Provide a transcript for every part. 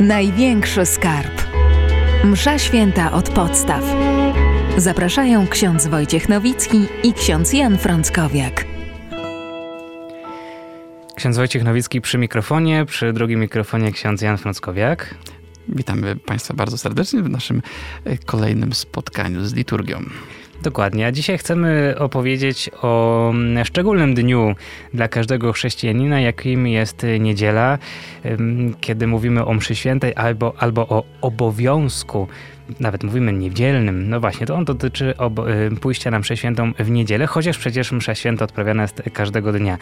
Największy skarb. Msza święta od podstaw. Zapraszają ksiądz Wojciech Nowicki i ksiądz Jan Frąckowiak. Ksiądz Wojciech Nowicki przy mikrofonie, przy drugim mikrofonie ksiądz Jan Frąckowiak. Witamy Państwa bardzo serdecznie w naszym e, kolejnym spotkaniu z liturgią. Dokładnie. A dzisiaj chcemy opowiedzieć o mm, szczególnym dniu dla każdego chrześcijanina, jakim jest niedziela, kiedy mówimy o mszy świętej albo, albo o obowiązku nawet mówimy niedzielnym, no właśnie, to on dotyczy pójścia na mszę świętą w niedzielę, chociaż przecież msza święta odprawiana jest każdego dnia.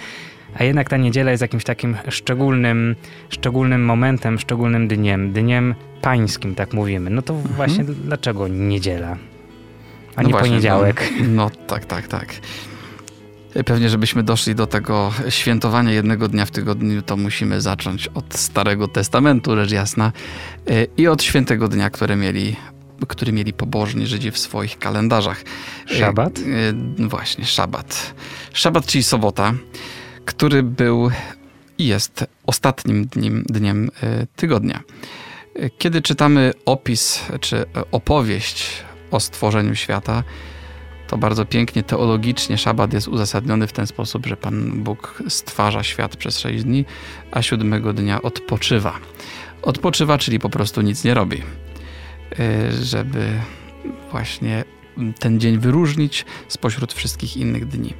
A jednak ta niedziela jest jakimś takim szczególnym, szczególnym momentem, szczególnym dniem, dniem pańskim, tak mówimy. No to mhm. właśnie dlaczego niedziela? A no nie właśnie, poniedziałek. No, no tak, tak, tak. Pewnie, żebyśmy doszli do tego świętowania jednego dnia w tygodniu, to musimy zacząć od Starego Testamentu, rzecz jasna, e, i od świętego dnia, które mieli, który mieli pobożni Żydzi w swoich kalendarzach. E, szabat? E, właśnie, szabat. Szabat, czyli sobota, który był i jest ostatnim dniem, dniem tygodnia. Kiedy czytamy opis czy opowieść o stworzeniu świata, to bardzo pięknie teologicznie szabat jest uzasadniony w ten sposób, że Pan Bóg stwarza świat przez sześć dni, a siódmego dnia odpoczywa. Odpoczywa, czyli po prostu nic nie robi, y, żeby właśnie ten dzień wyróżnić spośród wszystkich innych dni.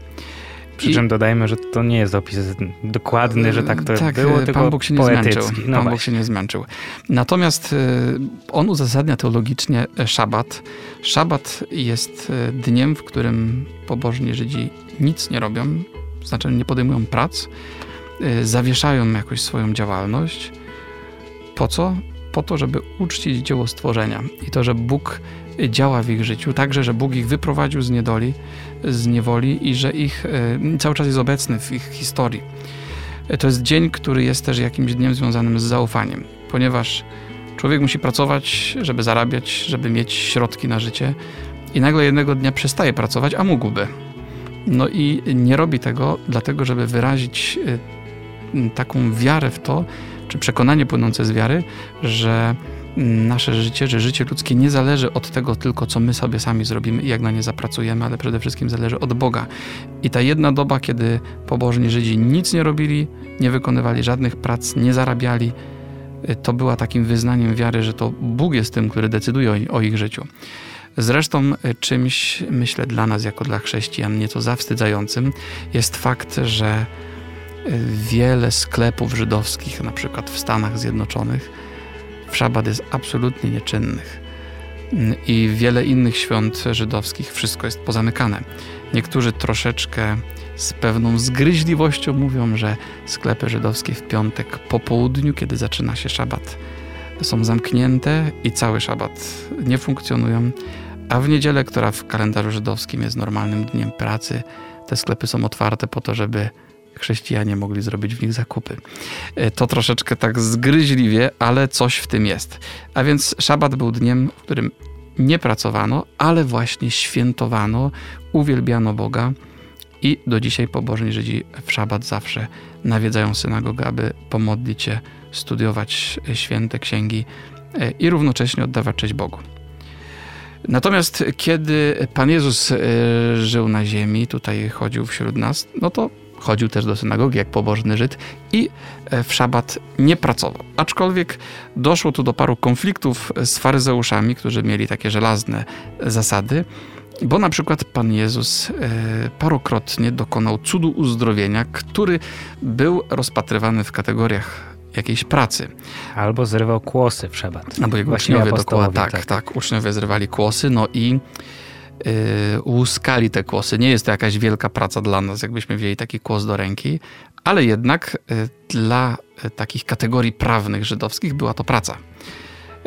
Przy czym dodajmy, że to nie jest opis dokładny, że tak to tak, było, tylko Pan Bóg się nie zmęczył. No Pan Bóg się nie zmęczył. Natomiast y, on uzasadnia teologicznie szabat. Szabat jest dniem, w którym pobożni Żydzi nic nie robią, znaczy nie podejmują prac, zawieszają jakoś swoją działalność. Po co? Po to, żeby uczcić dzieło stworzenia i to, że Bóg działa w ich życiu, także, że Bóg ich wyprowadził z niedoli, z niewoli i że ich e, cały czas jest obecny w ich historii. To jest dzień, który jest też jakimś dniem związanym z zaufaniem, ponieważ człowiek musi pracować, żeby zarabiać, żeby mieć środki na życie i nagle jednego dnia przestaje pracować, a mógłby. No i nie robi tego dlatego, żeby wyrazić e, taką wiarę w to, czy przekonanie płynące z wiary, że nasze życie, że życie ludzkie nie zależy od tego tylko, co my sobie sami zrobimy i jak na nie zapracujemy, ale przede wszystkim zależy od Boga. I ta jedna doba, kiedy pobożni Żydzi nic nie robili, nie wykonywali żadnych prac, nie zarabiali, y, to była takim wyznaniem wiary, że to Bóg jest tym, który decyduje o, ich życiu. Zresztą y, czymś, myślę, dla nas, jako dla chrześcijan, nieco zawstydzającym jest fakt, że y, wiele sklepów żydowskich, na przykład w Stanach Zjednoczonych, w szabat jest absolutnie nieczynnych. I wiele innych świąt żydowskich wszystko jest pozamykane. Niektórzy troszeczkę z pewną zgryźliwością mówią, że sklepy żydowskie w piątek po południu, kiedy zaczyna się szabat, są zamknięte i cały szabat nie funkcjonują, a w niedzielę, która w kalendarzu żydowskim jest normalnym dniem pracy, te sklepy są otwarte po to, żeby chrześcijanie mogli zrobić w nich zakupy. E, to troszeczkę tak zgryźliwie, ale coś w tym jest. A więc szabat był dniem, w którym nie pracowano, ale właśnie świętowano, uwielbiano Boga i do dzisiaj pobożni Żydzi w szabat zawsze nawiedzają synagogę, aby pomodlić się, studiować święte księgi e, i równocześnie oddawać cześć Bogu. Natomiast kiedy Pan Jezus e, żył na ziemi, tutaj chodził wśród nas, no to chodził też do synagogi jak pobożny Żyd i e, w szabat nie pracował. Aczkolwiek doszło tu do paru konfliktów z faryzeuszami, którzy mieli takie żelazne zasady, bo na przykład Pan Jezus e, parokrotnie dokonał cudu uzdrowienia, który był rozpatrywany w kategoriach jakiejś pracy. Albo zrywał kłosy w szabat. Albo jego uczniowie dokładnie, tak, tak, tak, uczniowie zrywali kłosy, no i yy, łuskali te kłosy. Nie jest to jakaś wielka praca dla nas, jakbyśmy wzięli taki kłos do ręki, ale jednak yy, dla yy, takich kategorii prawnych żydowskich była to praca.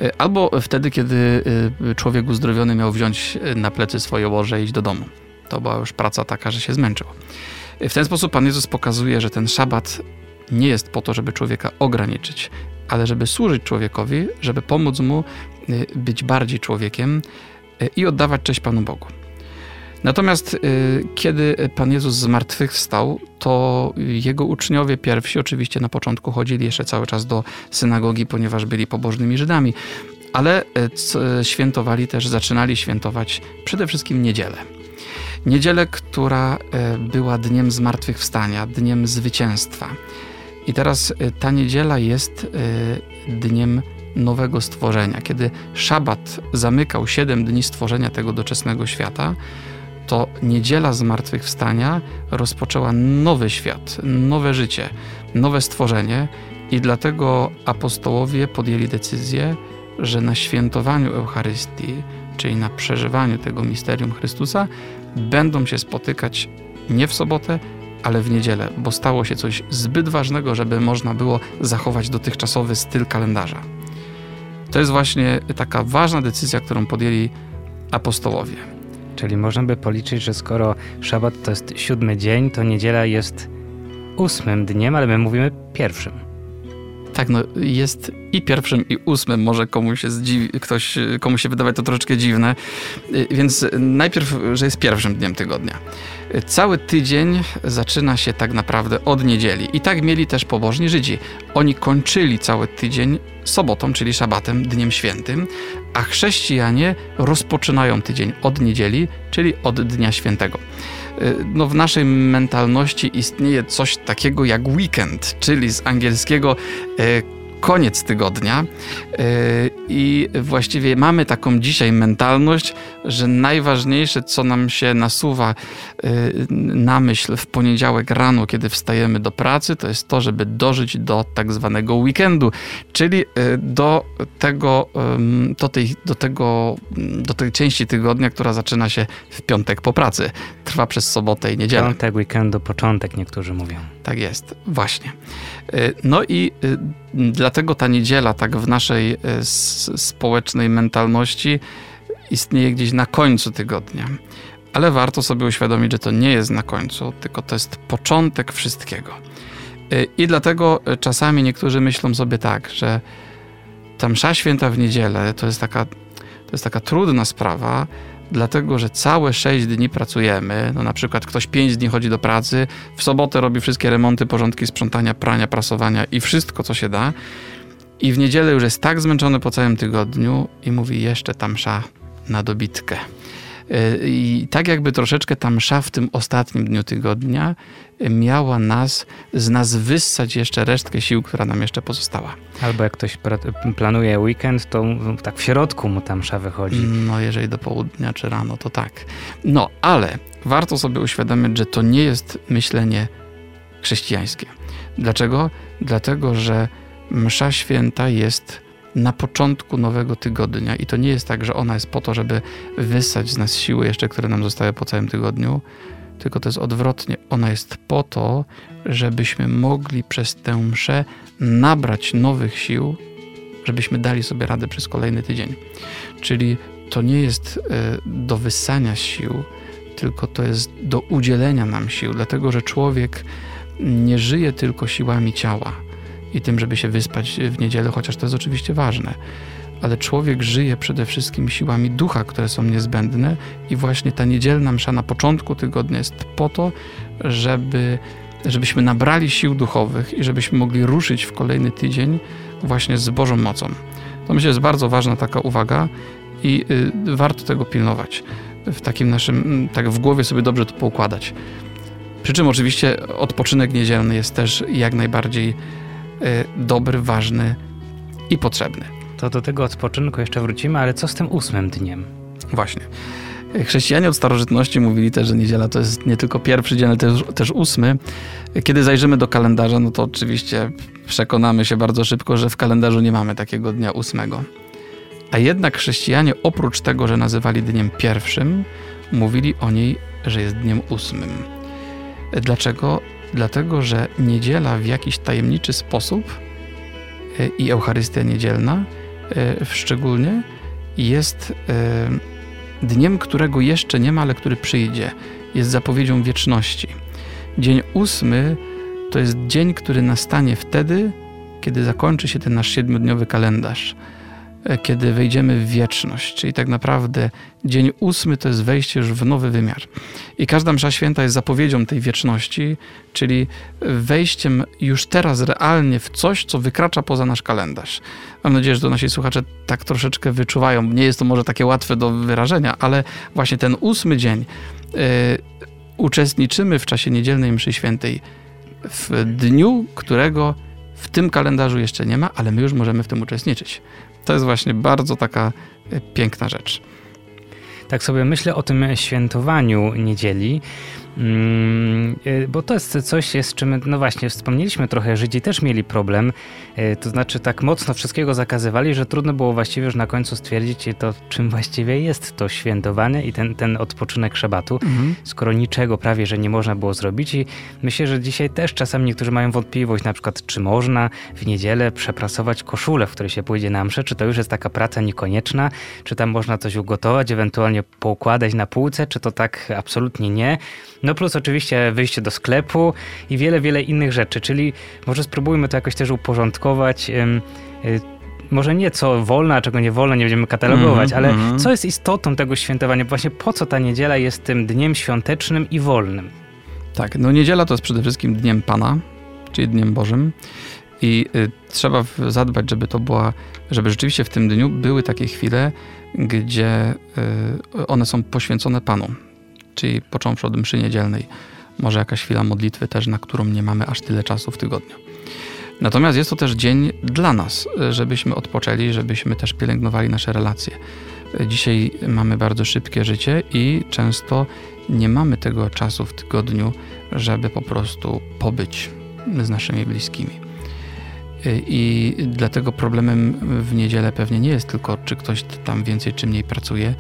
Y, albo wtedy, kiedy y, człowiek uzdrowiony miał wziąć y, na plecy swoje łoże i iść do domu. To była już praca taka, że się zmęczył. W ten sposób Pan Jezus pokazuje, że ten szabat nie jest po to, żeby człowieka ograniczyć, ale żeby służyć człowiekowi, żeby pomóc mu być bardziej człowiekiem, i oddawać cześć Panu Bogu. Natomiast kiedy Pan Jezus zmartwychwstał, to jego uczniowie pierwsi oczywiście na początku chodzili jeszcze cały czas do synagogi, ponieważ byli pobożnymi Żydami, ale świętowali też, zaczynali świętować przede wszystkim niedzielę. Niedzielę, która była dniem zmartwychwstania, dniem zwycięstwa. I teraz ta niedziela jest dniem nowego stworzenia. Kiedy szabat zamykał siedem dni stworzenia tego doczesnego świata, to niedziela zmartwychwstania rozpoczęła nowy świat, nowe życie, nowe stworzenie i dlatego apostołowie podjęli decyzję, że na świętowaniu Eucharystii, czyli na przeżywaniu tego misterium Chrystusa, będą się spotykać nie w sobotę, ale w niedzielę, bo stało się coś zbyt ważnego, żeby można było zachować dotychczasowy styl kalendarza. To jest właśnie taka ważna decyzja, którą podjęli apostołowie. Czyli można by policzyć, że skoro szabat to jest siódmy dzień, to niedziela jest ósmym dniem, ale my mówimy pierwszym. Tak, no jest i pierwszym, i ósmym. Może komuś się, zdziwi, ktoś, komu się wydawać to troszeczkę dziwne. Y, więc najpierw, że jest pierwszym dniem tygodnia. Cały tydzień zaczyna się tak naprawdę od niedzieli. I tak mieli też pobożni Żydzi. Oni kończyli cały tydzień sobotą, czyli szabatem, dniem świętym, a chrześcijanie rozpoczynają tydzień od niedzieli, czyli od dnia świętego. Y, no, w naszej mentalności istnieje coś takiego jak weekend, czyli z angielskiego y, koniec tygodnia e, i właściwie mamy taką dzisiaj mentalność, że najważniejsze, co nam się nasuwa e, na myśl w poniedziałek rano, kiedy wstajemy do pracy, to jest to, żeby dożyć do tak zwanego weekendu, czyli e, do tego, do tej, do tego, do tej części tygodnia, która zaczyna się w piątek po pracy. Trwa przez sobotę i niedzielę. Piątek, weekendu, początek niektórzy mówią. Tak jest, właśnie. No i dlatego ta niedziela, tak w naszej e, społecznej mentalności, istnieje gdzieś na końcu tygodnia. Ale warto sobie uświadomić, że to nie jest na końcu, tylko to jest początek wszystkiego. I dlatego czasami niektórzy myślą sobie tak, że ta msza święta w niedzielę to jest taka, to jest taka trudna sprawa, dlatego że całe 6 dni pracujemy. No na przykład ktoś 5 dni chodzi do pracy, w sobotę robi wszystkie remonty, porządki, sprzątania, prania, prasowania i wszystko, co się da. I w niedzielę już jest tak zmęczony po całym tygodniu i mówi jeszcze tam msza na dobitkę. Y, I tak jakby troszeczkę ta msza w tym ostatnim dniu tygodnia miała nas, z nas wyssać jeszcze resztkę sił, która nam jeszcze pozostała. Albo jak ktoś planuje weekend, to tak w środku mu ta msza wychodzi. No jeżeli do południa czy rano, to tak. No, ale warto sobie uświadomić, że to nie jest myślenie chrześcijańskie. Dlaczego? Dlatego, że msza święta jest na początku nowego tygodnia i to nie jest tak, że ona jest po to, żeby wysać z nas siły jeszcze, które nam zostały po całym tygodniu, tylko to jest odwrotnie. Ona jest po to, żebyśmy mogli przez tę mszę nabrać nowych sił, żebyśmy dali sobie radę przez kolejny tydzień. Czyli to nie jest e, do wysania sił, tylko to jest do udzielenia nam sił, dlatego że człowiek nie żyje tylko siłami ciała i tym, żeby się wyspać w niedzielę, chociaż to jest oczywiście ważne. Ale człowiek żyje przede wszystkim siłami ducha, które są niezbędne, i właśnie ta niedzielna msza na początku tygodnia jest po to, żeby, żebyśmy nabrali sił duchowych i żebyśmy mogli ruszyć w kolejny tydzień właśnie z Bożą mocą. To myślę, jest bardzo ważna taka uwaga i y, warto tego pilnować. W takim naszym, tak w głowie sobie dobrze to poukładać. Przy czym oczywiście odpoczynek niedzielny jest też jak najbardziej dobry, ważny i potrzebny. To do tego odpoczynku jeszcze wrócimy, ale co z tym ósmym dniem? Właśnie. Chrześcijanie od starożytności mówili też, że niedziela to jest nie tylko pierwszy dzień, ale też, też ósmy. Kiedy zajrzymy do kalendarza, no to oczywiście przekonamy się bardzo szybko, że w kalendarzu nie mamy takiego dnia ósmego. A jednak chrześcijanie oprócz tego, że nazywali dniem pierwszym, mówili o niej, że jest dniem ósmym. Dlaczego? Dlatego że niedziela w jakiś tajemniczy sposób e, i Eucharystia niedzielna e, szczególnie jest e, dniem, którego jeszcze nie ma, ale który przyjdzie. Jest zapowiedzią wieczności. Dzień ósmy to jest dzień, który nastanie wtedy, kiedy zakończy się ten nasz siedmiodniowy kalendarz. E, kiedy wejdziemy w wieczność, czyli tak naprawdę dzień ósmy to jest wejście już w nowy wymiar. I każda msza święta jest zapowiedzią tej wieczności, czyli wejściem już teraz realnie w coś, co wykracza poza nasz kalendarz. Mam nadzieję, że to nasi słuchacze tak troszeczkę wyczuwają. Nie jest to może takie łatwe do wyrażenia, ale właśnie ten ósmy dzień yy, uczestniczymy w czasie niedzielnej mszy świętej w dniu, którego w tym kalendarzu jeszcze nie ma, ale my już możemy w tym uczestniczyć. To jest właśnie bardzo taka e, piękna rzecz. Tak sobie myślę o tym świętowaniu niedzieli. Mm, y, bo to jest coś, z czym, no właśnie, wspomnieliśmy trochę, Żydzi też mieli problem, y, to znaczy tak mocno wszystkiego zakazywali, że trudno było właściwie już na końcu stwierdzić to, czym właściwie jest to świętowanie i ten, ten odpoczynek szabatu, mhm. skoro niczego prawie, że nie można było zrobić i myślę, że dzisiaj też czasami niektórzy mają wątpliwość, na przykład, czy można w niedzielę przeprasować koszulę, w której się pójdzie na mszę, czy to już jest taka praca niekonieczna, czy tam można coś ugotować, ewentualnie poukładać na półce, czy to tak absolutnie nie. No plus oczywiście wyjście do sklepu i wiele, wiele innych rzeczy, czyli może spróbujmy to jakoś też uporządkować. Y, może nie co wolno, a czego nie wolno, nie będziemy katalogować, mm, ale mm. co jest istotą tego świętowania? Właśnie po co ta niedziela jest tym dniem świątecznym i wolnym? Tak, no niedziela to jest przede wszystkim dniem Pana, czyli dniem Bożym. I y, trzeba zadbać, żeby to była, żeby rzeczywiście w tym dniu były takie chwile, gdzie y, one są poświęcone Panu czyli począwszy od mszy niedzielnej, może jakaś chwila modlitwy też, na którą nie mamy aż tyle czasu w tygodniu. Natomiast jest to też dzień dla nas, żebyśmy odpoczęli, żebyśmy też pielęgnowali nasze relacje. Dzisiaj mamy bardzo szybkie życie i często nie mamy tego czasu w tygodniu, żeby po prostu pobyć z naszymi bliskimi. I dlatego problemem w niedzielę pewnie nie jest tylko, czy ktoś tam więcej czy mniej pracuje,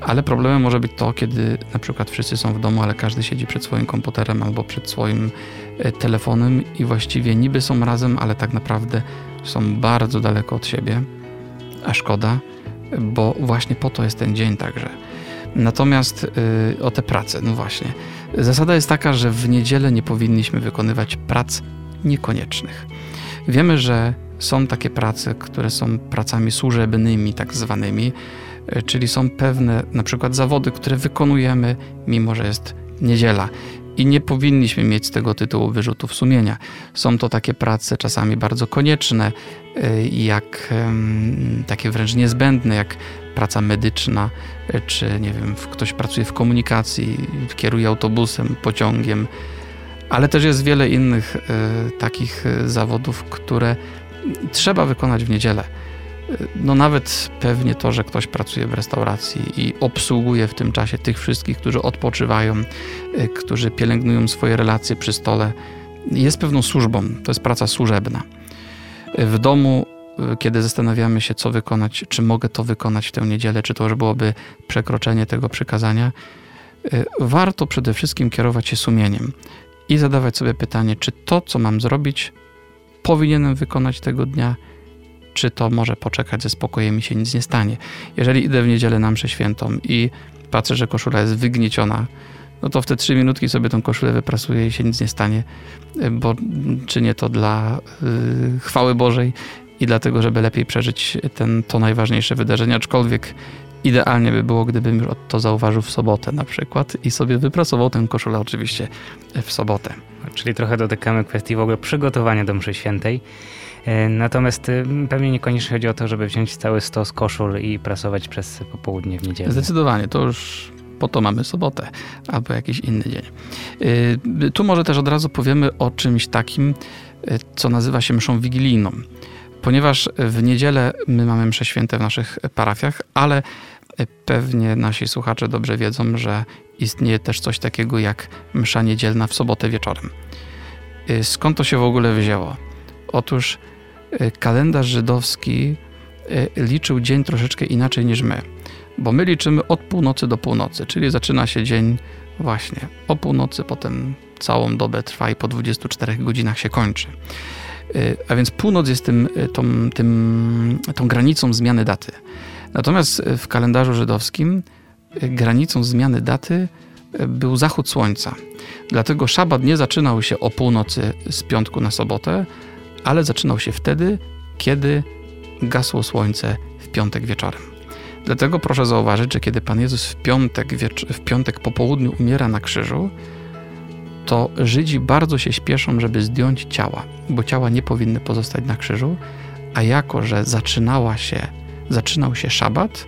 ale problemem może być to, kiedy na przykład wszyscy są w domu, ale każdy siedzi przed swoim komputerem albo przed swoim e, telefonem i właściwie niby są razem, ale tak naprawdę są bardzo daleko od siebie. A szkoda, bo właśnie po to jest ten dzień także. Natomiast yy, o te prace, no właśnie. Zasada jest taka, że w niedzielę nie powinniśmy wykonywać prac niekoniecznych. Wiemy, że są takie prace, które są pracami służebnymi, tak zwanymi, czyli są pewne na przykład zawody, które wykonujemy, mimo że jest niedziela. I nie powinniśmy mieć z tego tytułu wyrzutów sumienia. Są to takie prace czasami bardzo konieczne, e, jak takie wręcz niezbędne, jak praca medyczna, e, czy nie wiem, ktoś pracuje w komunikacji, kieruje autobusem, pociągiem, ale też jest wiele innych takich zawodów, które trzeba wykonać w niedzielę no nawet pewnie to, że ktoś pracuje w restauracji i obsługuje w tym czasie tych wszystkich, którzy odpoczywają, y, którzy pielęgnują swoje relacje przy stole, jest pewną służbą. To jest praca służebna. W domu, y, kiedy zastanawiamy się, co wykonać, czy mogę to wykonać w tę niedzielę, czy to już byłoby przekroczenie tego przykazania, y, warto przede wszystkim kierować się sumieniem i zadawać sobie pytanie, czy to, co mam zrobić, powinienem wykonać tego dnia, czy to może poczekać ze spokojem i się nic nie stanie. Jeżeli idę w niedzielę na mszę świętą i patrzę, że koszula jest wygnieciona, no to w te trzy minutki sobie tą koszulę wyprasuję i się nic nie stanie, bo czynię to dla y, chwały Bożej i dlatego, żeby lepiej przeżyć ten, to najważniejsze wydarzenie, aczkolwiek idealnie by było, gdybym już to zauważył w sobotę na przykład i sobie wyprasował tę koszulę oczywiście w sobotę. Czyli trochę dotykamy kwestii w ogóle przygotowania do mszy świętej. E, natomiast y, pewnie niekoniecznie chodzi o to, żeby wziąć cały stos koszul i prasować przez popołudnie w niedzielę. Zdecydowanie, to już po to mamy sobotę albo jakiś inny dzień. Y, tu może też od razu powiemy o czymś takim, y, co nazywa się mszą wigilijną. Ponieważ w niedzielę my mamy msze święte w naszych parafiach, ale pewnie nasi słuchacze dobrze wiedzą, że istnieje też coś takiego jak msza niedzielna w sobotę wieczorem. Skąd to się w ogóle wzięło? Otóż kalendarz żydowski e, liczył dzień troszeczkę inaczej niż my, bo my liczymy od północy do północy, czyli zaczyna się dzień właśnie o północy, potem całą dobę trwa i po 24 godzinach się kończy. E, a więc północ jest tym, tą, tym, tą granicą zmiany daty. Natomiast w kalendarzu żydowskim granicą zmiany daty był zachód słońca. Dlatego szabat nie zaczynał się o północy z piątku na sobotę, ale zaczynał się wtedy, kiedy gasło słońce w piątek wieczorem. Dlatego proszę zauważyć, że kiedy Pan Jezus w piątek, w piątek po południu umiera na krzyżu, to Żydzi bardzo się śpieszą, żeby zdjąć ciała, bo ciała nie powinny pozostać na krzyżu, a jako, że zaczynała się, zaczynał się szabat,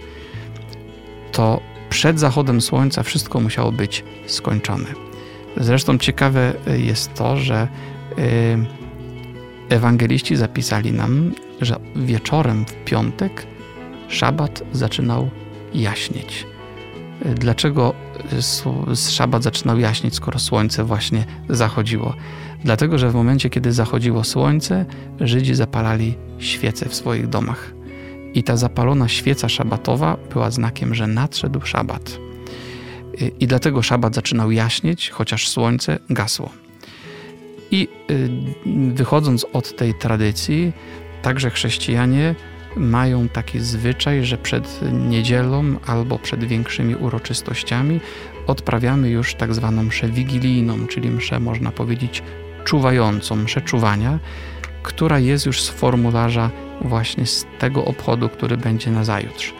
to przed zachodem słońca wszystko musiało być skończone. Zresztą ciekawe jest to, że y, ewangeliści zapisali nam, że wieczorem w piątek szabat zaczynał jaśnieć. Dlaczego szabat zaczynał jaśnieć, skoro słońce właśnie zachodziło? Dlatego, że w momencie, kiedy zachodziło słońce, Żydzi zapalali świece w swoich domach. I ta zapalona świeca szabatowa była znakiem, że nadszedł szabat. I dlatego szabat zaczynał jaśnieć, chociaż słońce gasło. I y, wychodząc od tej tradycji, także chrześcijanie mają taki zwyczaj, że przed niedzielą albo przed większymi uroczystościami odprawiamy już tak zwaną mszę wigilijną, czyli mszę, można powiedzieć, czuwającą, mszę czuwania, która jest już z formularza właśnie z tego obchodu, który będzie na zajutrz.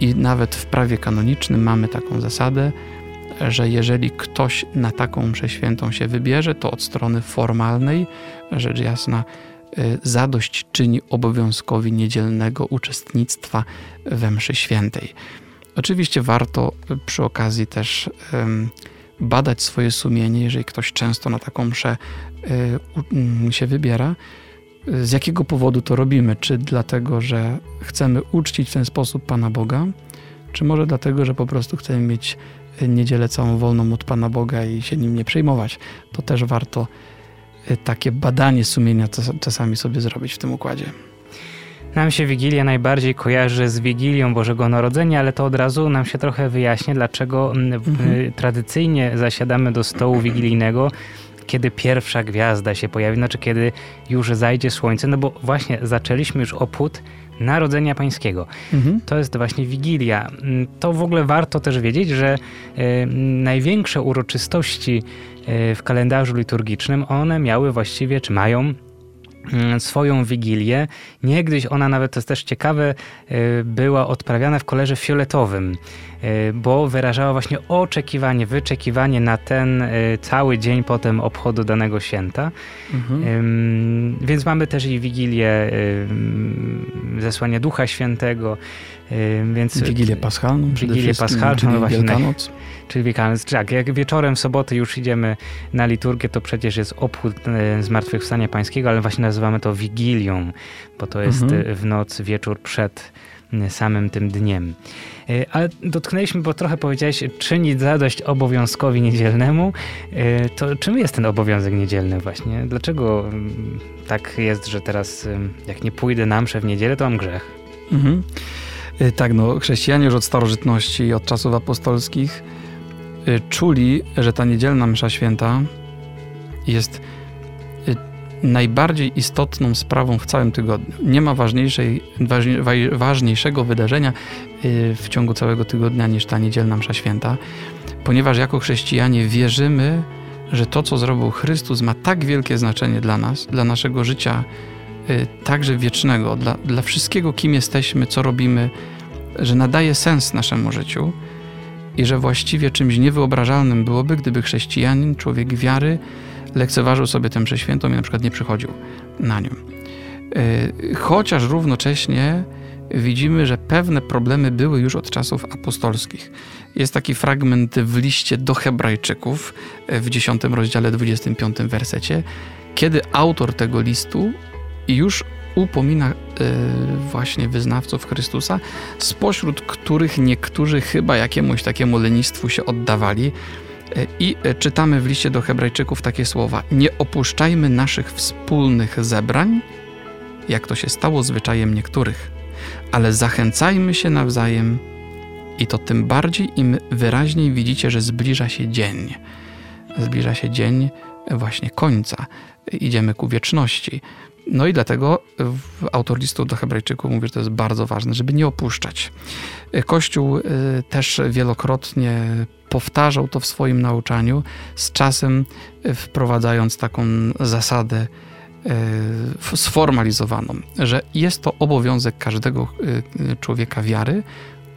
I nawet w prawie kanonicznym mamy taką zasadę, że jeżeli ktoś na taką mszę świętą się wybierze, to od strony formalnej, rzecz jasna, y, zadość czyni obowiązkowi niedzielnego uczestnictwa we mszy świętej. Oczywiście warto przy okazji też badać swoje sumienie, jeżeli ktoś często na taką mszę y, się wybiera, z jakiego powodu to robimy? Czy dlatego, że chcemy uczcić w ten sposób Pana Boga, czy może dlatego, że po prostu chcemy mieć niedzielę całą wolną od Pana Boga i się nim nie przejmować? To też warto y, takie badanie sumienia czasami sobie zrobić w tym układzie. Nam się Wigilia najbardziej kojarzy z Wigilią Bożego Narodzenia, ale to od razu nam się trochę wyjaśnia, dlaczego mhm. Y, tradycyjnie zasiadamy do stołu wigilijnego kiedy pierwsza gwiazda się pojawi, znaczy kiedy już zajdzie słońce, no bo właśnie zaczęliśmy już opód Narodzenia Pańskiego. Mhm. To jest właśnie Wigilia. Mm, to w ogóle warto też wiedzieć, że y, największe uroczystości y, w kalendarzu liturgicznym, one miały właściwie, czy mają Mm, swoją wigilię. Niegdyś ona nawet, to jest też ciekawe, y, była odprawiana w kolorze fioletowym, bo wyrażała właśnie oczekiwanie, wyczekiwanie na ten y, cały dzień potem obchodu danego święta. Mhm. Więc mamy też i wigilię zesłania Ducha Świętego. Więc Wigilię Paschalną. Wigilię Paschalną, no właśnie. Wielkanoc. Czyli Wielkanoc. Tak, jak wieczorem w sobotę już idziemy na liturgię, to przecież jest obchód Zmartwychwstania Pańskiego, ale właśnie nazywamy to Wigilią, bo to jest mhm. w noc, wieczór przed samym tym dniem. Ale dotknęliśmy, bo trochę powiedziałeś, czynić zadość obowiązkowi niedzielnemu. To czym jest ten obowiązek niedzielny właśnie? Dlaczego tak jest, że teraz jak nie pójdę na mszę w niedzielę, to mam grzech? Mhm. Y, tak, no, chrześcijanie już od starożytności, od czasów apostolskich czuli, że ta niedzielna msza święta jest najbardziej istotną sprawą w całym tygodniu. Nie ma ważniejszej, ważniejszego wydarzenia w ciągu całego tygodnia niż ta niedzielna msza święta, ponieważ jako chrześcijanie wierzymy, że to, co zrobił Chrystus, ma tak wielkie znaczenie dla nas, dla naszego życia Y, także wiecznego, dla, dla wszystkiego, kim jesteśmy, co robimy, że nadaje sens naszemu życiu i że właściwie czymś niewyobrażalnym byłoby, gdyby chrześcijanin, człowiek wiary, lekceważył sobie tę przeświętą i na przykład nie przychodził na nią. Y, chociaż równocześnie widzimy, że pewne problemy były już od czasów apostolskich. Jest taki fragment w liście do Hebrajczyków w 10 rozdziale 25 wersecie, kiedy autor tego listu już upomina e, właśnie wyznawców Chrystusa, spośród których niektórzy chyba jakiemuś takiemu lenistwu się oddawali. E, I e, czytamy w liście do Hebrajczyków takie słowa: Nie opuszczajmy naszych wspólnych zebrań, jak to się stało zwyczajem niektórych, ale zachęcajmy się nawzajem, i to tym bardziej, im wyraźniej widzicie, że zbliża się dzień. Zbliża się dzień właśnie końca. Idziemy ku wieczności. No i dlatego autor listu do Hebrajczyków mówi, że to jest bardzo ważne, żeby nie opuszczać. Kościół y, też wielokrotnie powtarzał to w swoim nauczaniu, z czasem wprowadzając taką zasadę sformalizowaną, że jest to obowiązek każdego człowieka wiary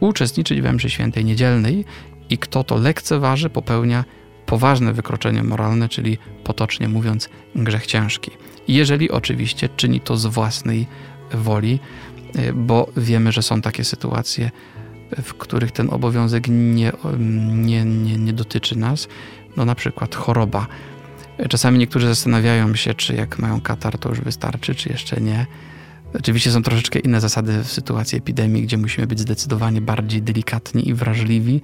uczestniczyć we mszy świętej niedzielnej i kto to lekceważy, popełnia poważne wykroczenie moralne, czyli potocznie mówiąc grzech ciężki. Jeżeli oczywiście czyni to z własnej woli, bo wiemy, że są takie sytuacje, w których ten obowiązek nie, nie, nie, nie dotyczy nas, no na przykład choroba. Czasami niektórzy zastanawiają się, czy jak mają katar, to już wystarczy, czy jeszcze nie. Oczywiście są troszeczkę inne zasady w sytuacji epidemii, gdzie musimy być zdecydowanie bardziej delikatni i wrażliwi,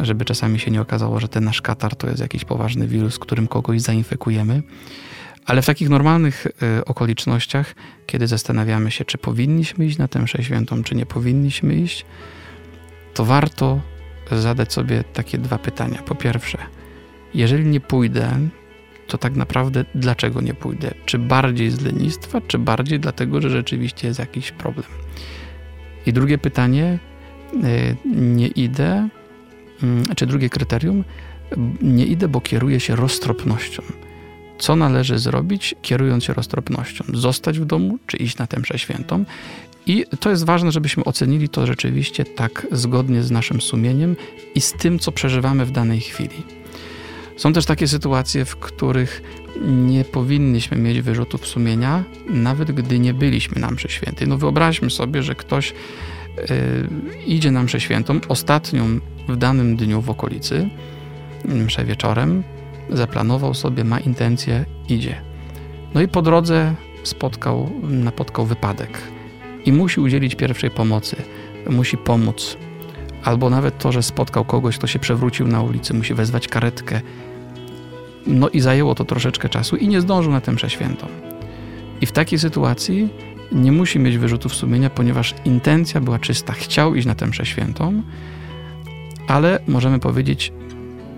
żeby czasami się nie okazało, że ten nasz katar to jest jakiś poważny wirus, którym kogoś zainfekujemy. Ale w takich normalnych y, okolicznościach, kiedy zastanawiamy się, czy powinniśmy iść na tę mszę świętą, czy nie powinniśmy iść, to warto zadać sobie takie dwa pytania. Po pierwsze, jeżeli nie pójdę, to tak naprawdę dlaczego nie pójdę? Czy bardziej z lenistwa, czy bardziej dlatego, że rzeczywiście jest jakiś problem? I drugie pytanie, y, nie idę, mm, czy drugie kryterium, nie idę, bo kieruję się roztropnością. Co należy zrobić, kierując się roztropnością? Zostać w domu, czy iść na tę świętą? I to jest ważne, żebyśmy ocenili to rzeczywiście tak zgodnie z naszym sumieniem i z tym, co przeżywamy w danej chwili. Są też takie sytuacje, w których nie powinniśmy mieć wyrzutów sumienia, nawet gdy nie byliśmy na mszy świętej. No wyobraźmy sobie, że ktoś yy, idzie na mszę świętą, ostatnią w danym dniu w okolicy, mszę wieczorem, zaplanował sobie, ma intencję, idzie. No i po drodze spotkał, napotkał wypadek i musi udzielić pierwszej pomocy, musi pomóc. Albo nawet to, że spotkał kogoś, kto się przewrócił na ulicy, musi wezwać karetkę. No i zajęło to troszeczkę czasu i nie zdążył na tę mszę świętą. I w takiej sytuacji nie musi mieć wyrzutów sumienia, ponieważ intencja była czysta. Chciał iść na tę mszę świętą, ale możemy powiedzieć,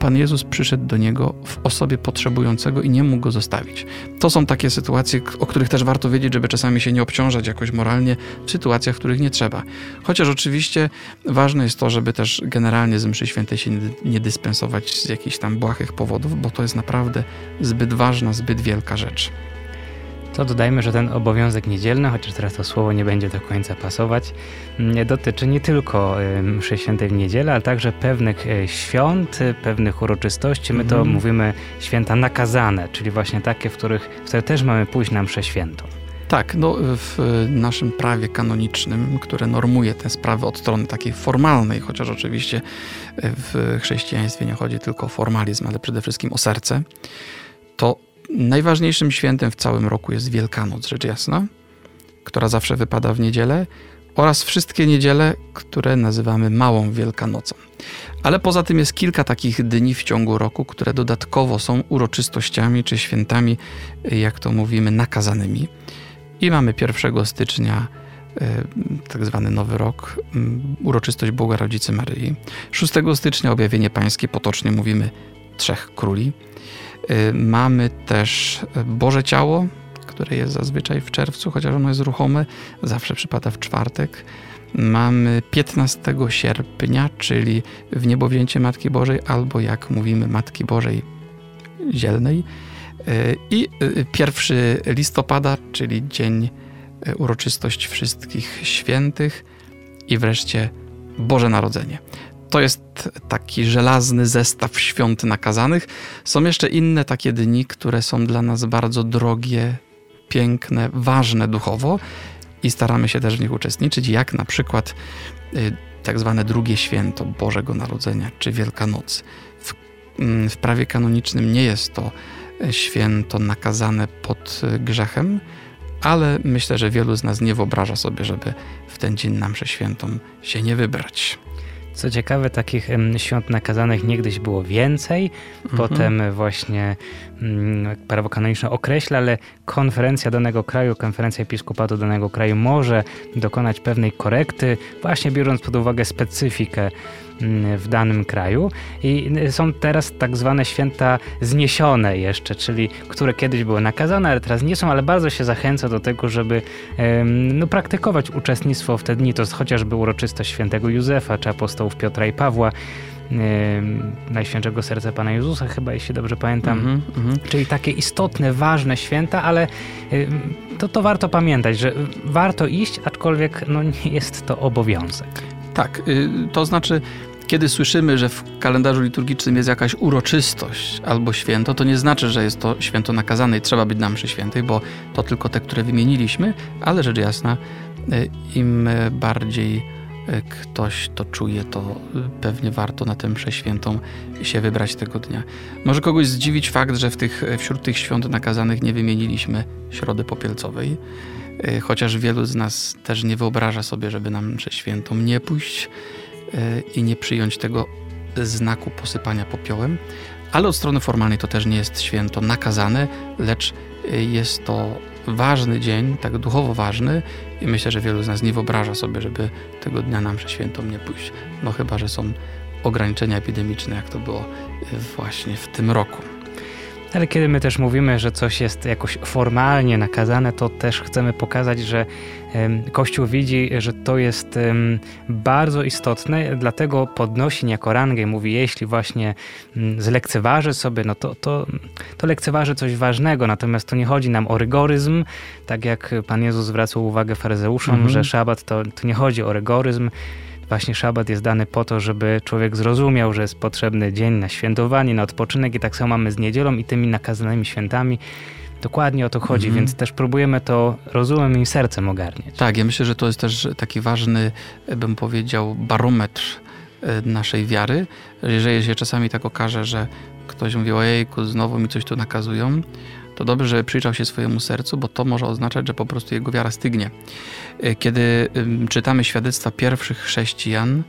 Pan Jezus przyszedł do niego w osobie potrzebującego i nie mógł go zostawić. To są takie sytuacje, o których też warto wiedzieć, żeby czasami się nie obciążać jakoś moralnie w sytuacjach, w których nie trzeba. Chociaż oczywiście ważne jest to, żeby też generalnie z mszy świętej się nie dyspensować z jakichś tam błahych powodów, bo to jest naprawdę zbyt ważna, zbyt wielka rzecz. To dodajmy, że ten obowiązek niedzielny, chociaż teraz to słowo nie będzie do końca pasować, nie dotyczy nie tylko mszy świętej w niedzielę, ale także pewnych e, świąt, pewnych uroczystości. My to mhm. mówimy święta nakazane, czyli właśnie takie, w których, w które też mamy pójść na mszę świętą. Tak, no w naszym prawie kanonicznym, które normuje tę sprawę od strony takiej formalnej, chociaż oczywiście w chrześcijaństwie nie chodzi tylko o formalizm, ale przede wszystkim o serce, to Najważniejszym świętem w całym roku jest Wielkanoc, rzecz jasna, która zawsze wypada w niedzielę, oraz wszystkie niedziele, które nazywamy Małą Wielkanocą. Ale poza tym jest kilka takich dni w ciągu roku, które dodatkowo są uroczystościami czy świętami, jak to mówimy, nakazanymi. I mamy 1 stycznia e, tak zwany Nowy Rok, uroczystość Boga Rodzicy Maryi. 6 stycznia objawienie pańskie, potocznie mówimy Trzech Króli. Y, mamy też Boże Ciało, które jest zazwyczaj w czerwcu, chociaż ono jest ruchome, zawsze przypada w czwartek. Mamy 15 sierpnia, czyli w niebowzięcie Matki Bożej, albo jak mówimy Matki Bożej Zielnej. Y, I 1 y, listopada, czyli dzień uroczystość wszystkich świętych. I wreszcie Boże Narodzenie to jest taki żelazny zestaw świąt nakazanych. Są jeszcze inne takie dni, które są dla nas bardzo drogie, piękne, ważne duchowo i staramy się też w nich uczestniczyć, jak na przykład y, tak zwane drugie święto Bożego Narodzenia czy Wielkanoc. W, mm, w prawie kanonicznym nie jest to y, święto nakazane pod y, grzechem, ale myślę, że wielu z nas nie wyobraża sobie, żeby w ten dzień na mszę świętą się nie wybrać. Co ciekawe, takich świąt nakazanych niegdyś było więcej. Mhm. Potem właśnie mm, prawo kanoniczne określa, ale konferencja danego kraju, konferencja episkopatu danego kraju może dokonać pewnej korekty, właśnie biorąc pod uwagę specyfikę w danym kraju i są teraz tak zwane święta zniesione jeszcze, czyli które kiedyś były nakazane, ale teraz nie są, ale bardzo się zachęca do tego, żeby no, praktykować uczestnictwo w te dni. To jest chociażby uroczystość świętego Józefa czy apostołów Piotra i Pawła. Najświętszego Serca Pana Jezusa, chyba jeśli dobrze pamiętam. Mm -hmm, Czyli takie istotne, ważne święta, ale to, to warto pamiętać, że warto iść, aczkolwiek no, nie jest to obowiązek. Tak, y, to znaczy kiedy słyszymy, że w kalendarzu liturgicznym jest jakaś uroczystość albo święto, to nie znaczy, że jest to święto nakazane i trzeba być na mszy świętej, bo to tylko te, które wymieniliśmy, ale rzecz jasna, y, im bardziej y, ktoś to czuje, to pewnie warto na tę mszę świętą się wybrać tego dnia. Może kogoś zdziwić fakt, że w tych, wśród tych świąt nakazanych nie wymieniliśmy Środy Popielcowej, chociaż wielu z nas też nie wyobraża sobie, żeby na mszę świętą nie pójść i nie przyjąć tego znaku posypania popiołem. Ale od strony formalnej to też nie jest święto nakazane, lecz jest to ważny dzień, tak duchowo ważny i myślę, że wielu z nas nie wyobraża sobie, żeby tego dnia na mszę świętą nie pójść. No chyba, że są ograniczenia epidemiczne, jak to było właśnie w tym roku. Ale kiedy my też mówimy, że coś jest jakoś formalnie nakazane, to też chcemy pokazać, że Kościół widzi, że to jest bardzo istotne, dlatego podnosi niejako rangę i mówi, jeśli właśnie mm, zlekceważy sobie, no to, to, to lekceważy coś ważnego, natomiast tu nie chodzi nam o rygoryzm, tak jak Pan Jezus zwracał uwagę faryzeuszom, mhm. że szabat to, to nie chodzi o rygoryzm, Właśnie szabat jest dany po to, żeby człowiek zrozumiał, że jest potrzebny dzień na świętowanie, na odpoczynek i tak samo mamy z niedzielą i tymi nakazanymi świętami. Dokładnie o to chodzi, mm -hmm. więc też próbujemy to rozumem i sercem ogarniać. Tak, ja myślę, że to jest też taki ważny, bym powiedział, barometr e, naszej wiary. Jeżeli się czasami tak okaże, że ktoś mówi, ojejku, znowu mi coś tu nakazują, to dobrze, że przyjrzał się swojemu sercu, bo to może oznaczać, że po prostu jego wiara stygnie. E, kiedy czytamy świadectwa pierwszych chrześcijan,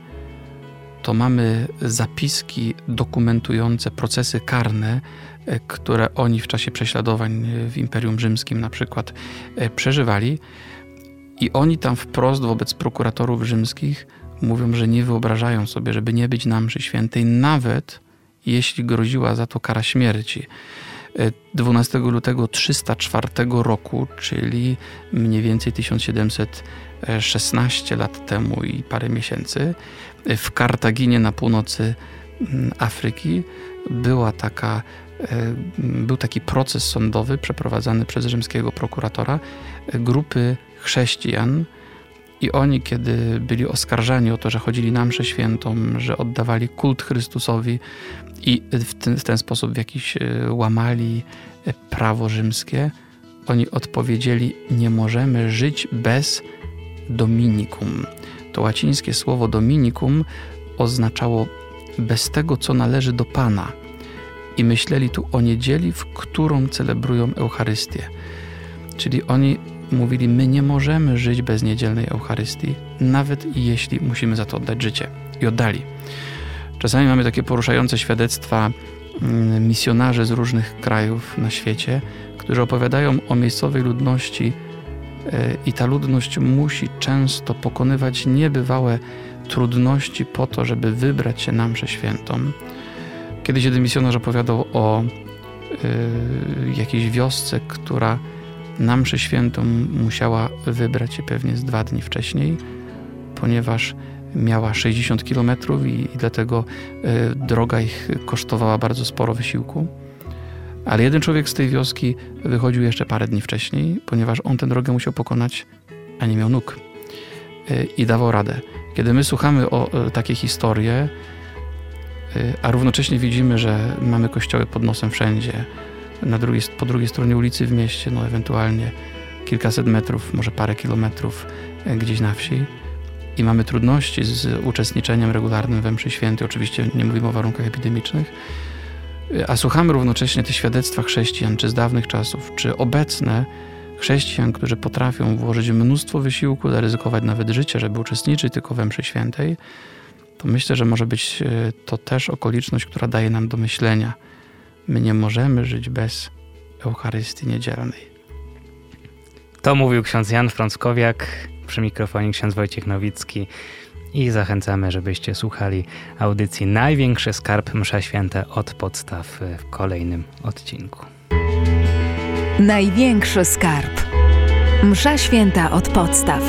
to mamy zapiski dokumentujące procesy karne, e, które oni w czasie prześladowań e, w Imperium Rzymskim na przykład przeżywali. I oni tam wprost wobec prokuratorów rzymskich mówią, że nie wyobrażają sobie, żeby nie być na mszy świętej, nawet jeśli groziła za to kara śmierci. 12 lutego 304 roku, czyli mniej więcej 1716 lat temu i parę miesięcy, w Kartaginie na północy mm, Afryki była taka, e, był taki proces sądowy przeprowadzany przez rzymskiego prokuratora grupy chrześcijan, i oni, kiedy byli oskarżani o to, że chodzili na mszę świętą, że oddawali kult Chrystusowi i w ten, w ten sposób w jakiś e, łamali e, prawo rzymskie, oni odpowiedzieli: Nie możemy żyć bez dominikum. To łacińskie słowo dominikum oznaczało bez tego, co należy do Pana. I myśleli tu o niedzieli, w którą celebrują Eucharystię. Czyli oni mówili: My nie możemy żyć bez niedzielnej Eucharystii, nawet jeśli musimy za to oddać życie. I oddali. Czasami mamy takie poruszające świadectwa mm, misjonarzy z różnych krajów na świecie, którzy opowiadają o miejscowej ludności, e, i ta ludność musi często pokonywać niebywałe trudności po to, żeby wybrać się na mszę świętą. Kiedyś jeden misjonarz opowiadał o y, jakiejś wiosce, która na mszę świętą musiała wybrać się pewnie z dwa dni wcześniej, ponieważ miała 60 km i, i dlatego y, droga ich kosztowała bardzo sporo wysiłku. Ale jeden człowiek z tej wioski wychodził jeszcze parę dni wcześniej, ponieważ on tę drogę musiał pokonać, a nie miał nóg. Y, I dawał radę. Kiedy my słuchamy o y, takie historie, a równocześnie widzimy, że mamy kościoły pod nosem wszędzie, na drugiej, po drugiej stronie ulicy w mieście, no ewentualnie kilkaset metrów, może parę kilometrów e, gdzieś na wsi. I mamy trudności z uczestniczeniem regularnym we mszy świętej. Oczywiście nie mówimy o warunkach epidemicznych. E, a słuchamy równocześnie te świadectwa chrześcijan, czy z dawnych czasów, czy obecne chrześcijan, którzy potrafią włożyć mnóstwo wysiłku, zaryzykować nawet życie, żeby uczestniczyć tylko we mszy świętej, to myślę, że może być e, to też okoliczność, która daje nam do myślenia – My nie możemy żyć bez Eucharystii Niedzielnej. To mówił ksiądz Jan Frąckowiak, przy mikrofonie ksiądz Wojciech Nowicki i zachęcamy, żebyście słuchali audycji Największy Skarb Msza Święta od podstaw w kolejnym odcinku. Największy Skarb Msza Święta od podstaw.